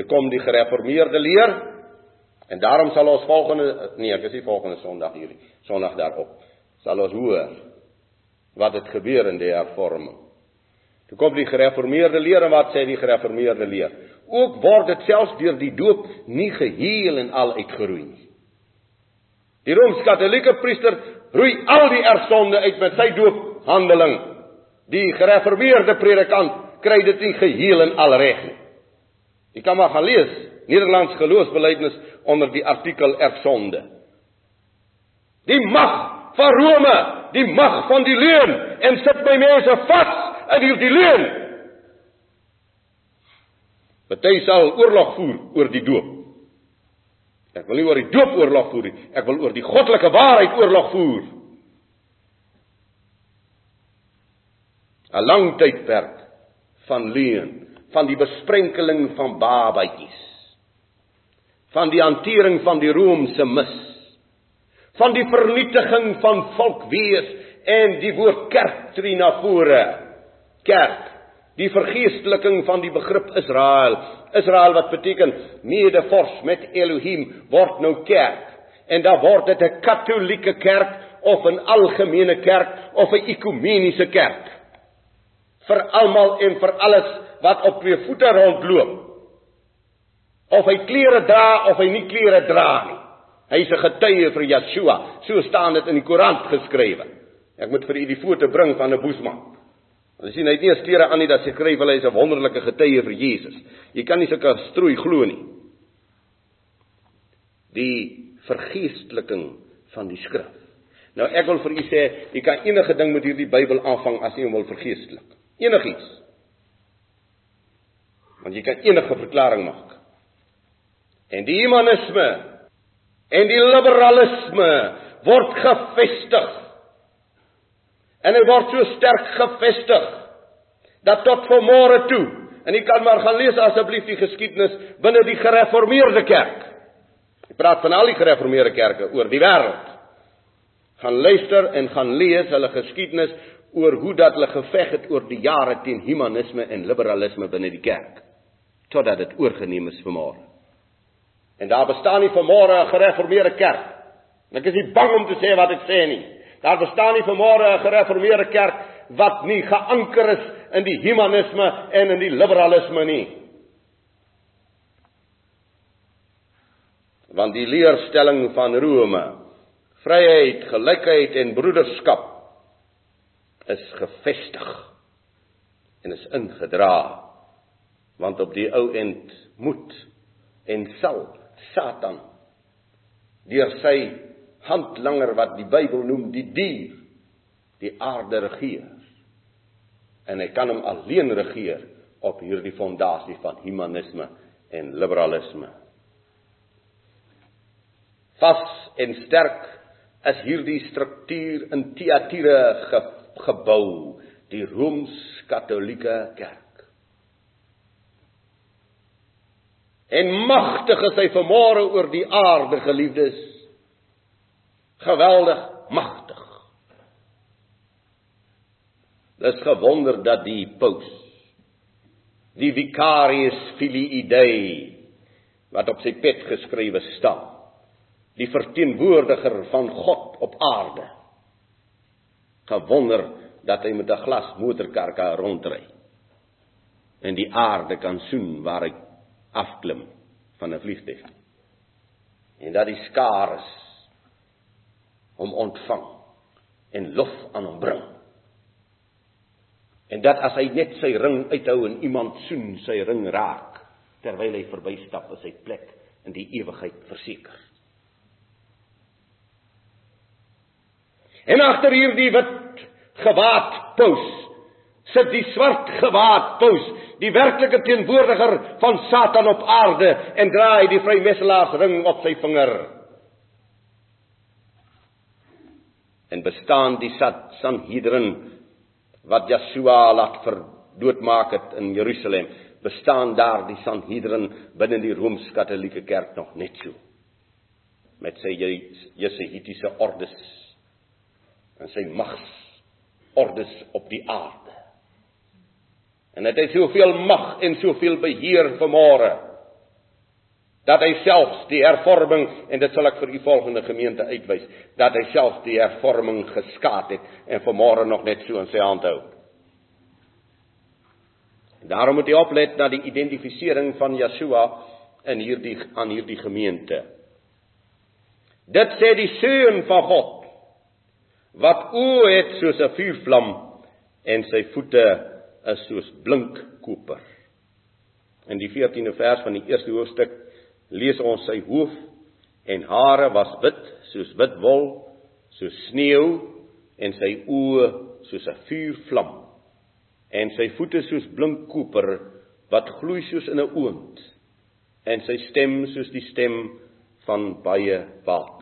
Dit kom die gereformeerde leer en daarom sal ons volgende nee, ek is nie volgende Sondag hierdie Sondag daarop sal ons hoor wat het gebeur in die hervorming. Toe kom die gereformeerde leer en wat sê die gereformeerde leer? Ook word dit selfs deur die doop nie geheel en al uitgeroei nie. Die Rooms-Katolieke priester roei al die ersonde uit met sy doophandeling. Die gereformeerde predikant kry dit nie geheel en al reg nie. Jy kan maar gaan lees Nederlands geloofsbelijdenis onder die artikel ersonde. Die mag van Rome, die mag van die leuen en sit my mense vas in hierdie leuen. Party sal oorlog voer oor die doop. Ek wil nie oor die doop oorlog voer nie, ek wil oor die goddelike waarheid oorlog voer. 'n Lang tydperk van leuen, van die besprenkeling van babatjies. Van die hantering van die Romeinse mis. Van die vernietiging van volkwees en die woord kerk tree na vore. Kerk die vergeesteliking van die begrip Israel. Israel wat beteken medevors met Elohim word nou kerk. En dan word dit 'n katolieke kerk of 'n algemene kerk of 'n ekumeniese kerk. Vir almal en vir alles wat op twee voete rondloop. Of hy klere dra of hy nie klere dra nie. Hy's 'n getuie vir Yeshua. So staan dit in die Koran geskrywe. Ek moet vir u die foto bring van 'n boesman. Hulle sien hy het nie eens klere aan nie dat sy skryf hulle is 'n wonderlike getuie vir Jesus. Jy kan nie sulke strooi glo nie. Die vergeesteliking van die skrif. Nou ek wil vir u sê, jy kan enige ding met hierdie Bybel aanvang as jy hom wil vergeestelik. Enigiets. Want jy kan enige verklaring maak. En die humanisme en die liberalisme word gevestig En hy word so sterk gefestig dat tot vanmôre toe, en jy kan maar gaan lees asseblief die geskiedenis binne die gereformeerde kerk. Ek praat van al die gereformeerde kerke oor die wêreld. Gaan luister en gaan lees hulle geskiedenis oor hoe dat hulle geveg het oor die jare teen humanisme en liberalisme binne die kerk totdat dit oorgeneem is vanmôre. En daar bestaan nie vanmôre 'n gereformeerde kerk. Ek is nie bang om te sê wat ek sê nie. Daar bestaan nie vanmôre 'n gereformeerde kerk wat nie geanker is in die humanisme en in die liberalisme nie. Want die leerstelling van Rome, vryheid, gelykheid en broederskap is gefestig en is ingedra. Want op die ou end moet en sal Satan deur sy handlanger wat die Bybel noem die dier die aarde regeer. En hy kan hom alleen regeer op hierdie fondasie van humanisme en liberalisme. Vas en sterk is hierdie struktuur in Thyatira ge gebou, die Rooms-Katolieke Kerk. En magtig is hy vermoere oor die aarde, geliefdes geweldig magtig. Dis gewonder dat die paus die vicarius filii dei wat op sy pet geskrywe staan die verteenwoordiger van God op aarde gewonder dat hy met 'n glas motorkar kan rondry en die aarde kan soen waar hy afklim van 'n vliegtuig en dat die skares hom ontvang en lof aan hom bring. En dat as hy net sy ring uithou en iemand soen sy ring raak terwyl hy verbystap op sy plek in die ewigheid verseker. En agter hierdie wit gewaad paus sit die swart gewaad paus, die werklike teenwoordiger van Satan op aarde en dra hy die vrymesselaarsring op sy vinger. en bestaan die Sanhedrin wat Yeshua laat verdoodmaak het in Jerusalem bestaan daar die Sanhedrin binne die Rooms-Katolieke Kerk nog net so met sy Jesuitiese ordes en sy mags ordes op die aarde en dit het soveel mag en soveel beheer vermoere dat hy selfs die hervorming en dit sal ek vir u volgende gemeente uitwys dat hy selfs die hervorming geskaad het en vanmôre nog net so in sy hand hou. Daarom moet jy oplet na die identifisering van Yeshua in hierdie aan hierdie gemeente. Dit sê die seun van God wat oë het soos 'n vuurvlam en sy voete is soos blink koper. In die 14de vers van die eerste hoofstuk lees ons sy hoof en hare was wit soos wit wol, soos sneeu en sy oë soos 'n vuurvlam en sy voete soos blink koper wat gloei soos in 'n oond en sy stem soos die stem van baie water.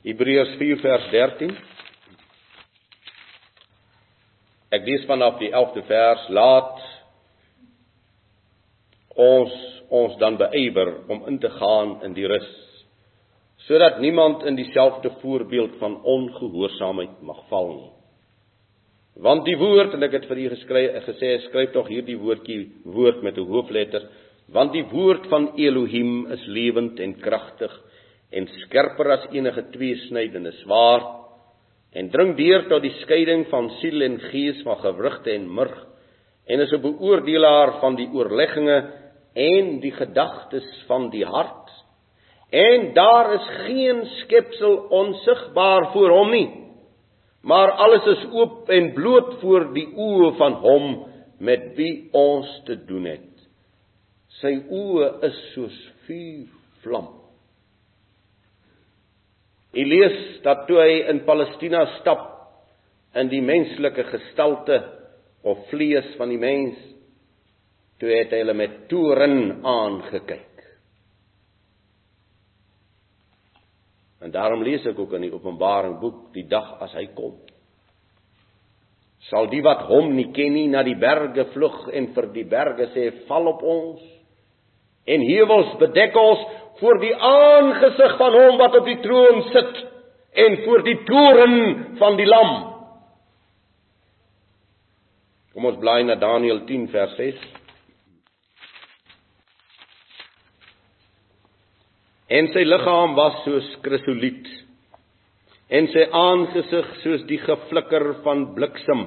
Hebreërs 4 vers 13. Ek lees vanaf die 11de vers: Laat ons ons dan beywer om in te gaan in die rus, sodat niemand in dieselfde voorbeeld van ongehoorsaamheid mag val nie. Want die woord en ek het vir u geskryf gesê skryf tog hierdie woordjie woord met 'n hoofletter, want die woord van Elohim is lewend en kragtig en skerper as enige tweesnydende swaard en dring deur tot die skeiding van siel en gees van gewrigte en murg en is 'n beoordelaar van die oorlegginge en die gedagtes van die hart. En daar is geen skepsel onsigbaar voor hom nie maar alles is oop en bloot voor die oë van hom met wie ons te doen het. Sy oë is soos vuur vlam Hy lees dat toe hy in Palestina stap in die menslike gestalte of vlees van die mens, toe het hy hulle met toren aangekyk. En daarom lees ek ook in die Openbaring boek die dag as hy kom. Sal die wat hom nie ken nie na die berge vlug en vir die berge sê val op ons en heuwels bedek ons voor die aangesig van hom wat op die troon sit en voor die toren van die lam. Kom ons bly na Daniël 10 vers 6. En sy liggaam was soos krisoliet en sy aangesig soos die geflikker van bliksem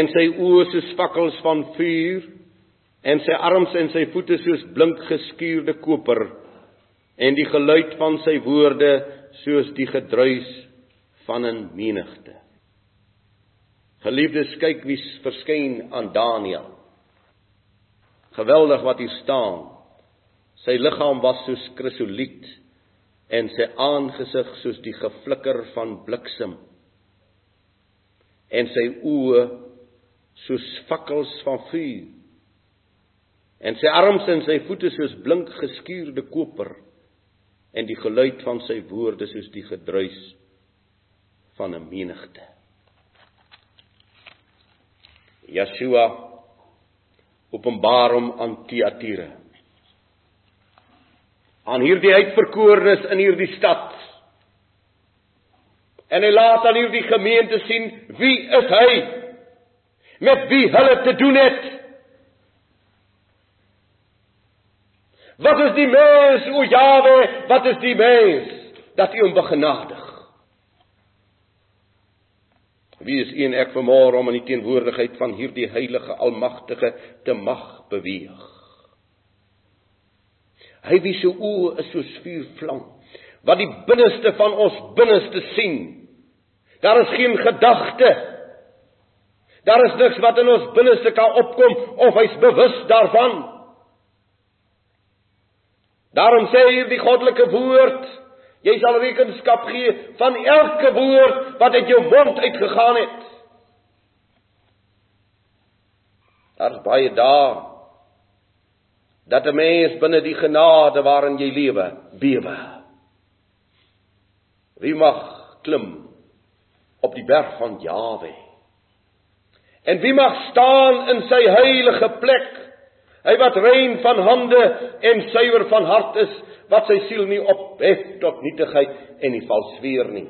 en sy oë soos vakkels van vuur en sy arms en sy voete soos blink geskuurde koper en die geluid van sy woorde soos die gedruis van 'n menigte. Geliefdes, kyk wie verskyn aan Daniël. Geweldig wat hier staan. Sy liggaam was soos krisoliet en sy aangesig soos die geflikker van bliksem en sy oë soos vakkels van vuur en sy arms en sy voete soos blink geskuurde koper en die geluid van sy woorde soos die gedruis van 'n menigte. Yeshua openbaar hom aan Tiatire. Aan hierdie uitverkorenes in hierdie stad. En hy laat aan hierdie gemeente sien wie is hy? Met wie hulle te doen het? Wat is die mens, o Jawe, wat is die mens dat U hom begenadig? Wie is U en ek vermoor om in die teenwoordigheid van hierdie heilige almagtige te mag beweeg? Hy wie se oë is soos vuurvlam, wat die binneste van ons binneste sien. Daar is geen gedagte. Daar is niks wat in ons binneste kan opkom of hy's bewus daarvan. Daarom sê hier die goddelike woord, jy sal rekenskap gee van elke woord wat uit jou mond uitgegaan het. Daar's baie dae dat 'n mens binne die genade waarin jy lewe, bewe. Wie mag klim op die berg van Jawe? En wie mag staan in sy heilige plek? Hy wat rein van hande en suiwer van hart is, wat sy siel nie ophef tot nietigheid en nie vals weer nie.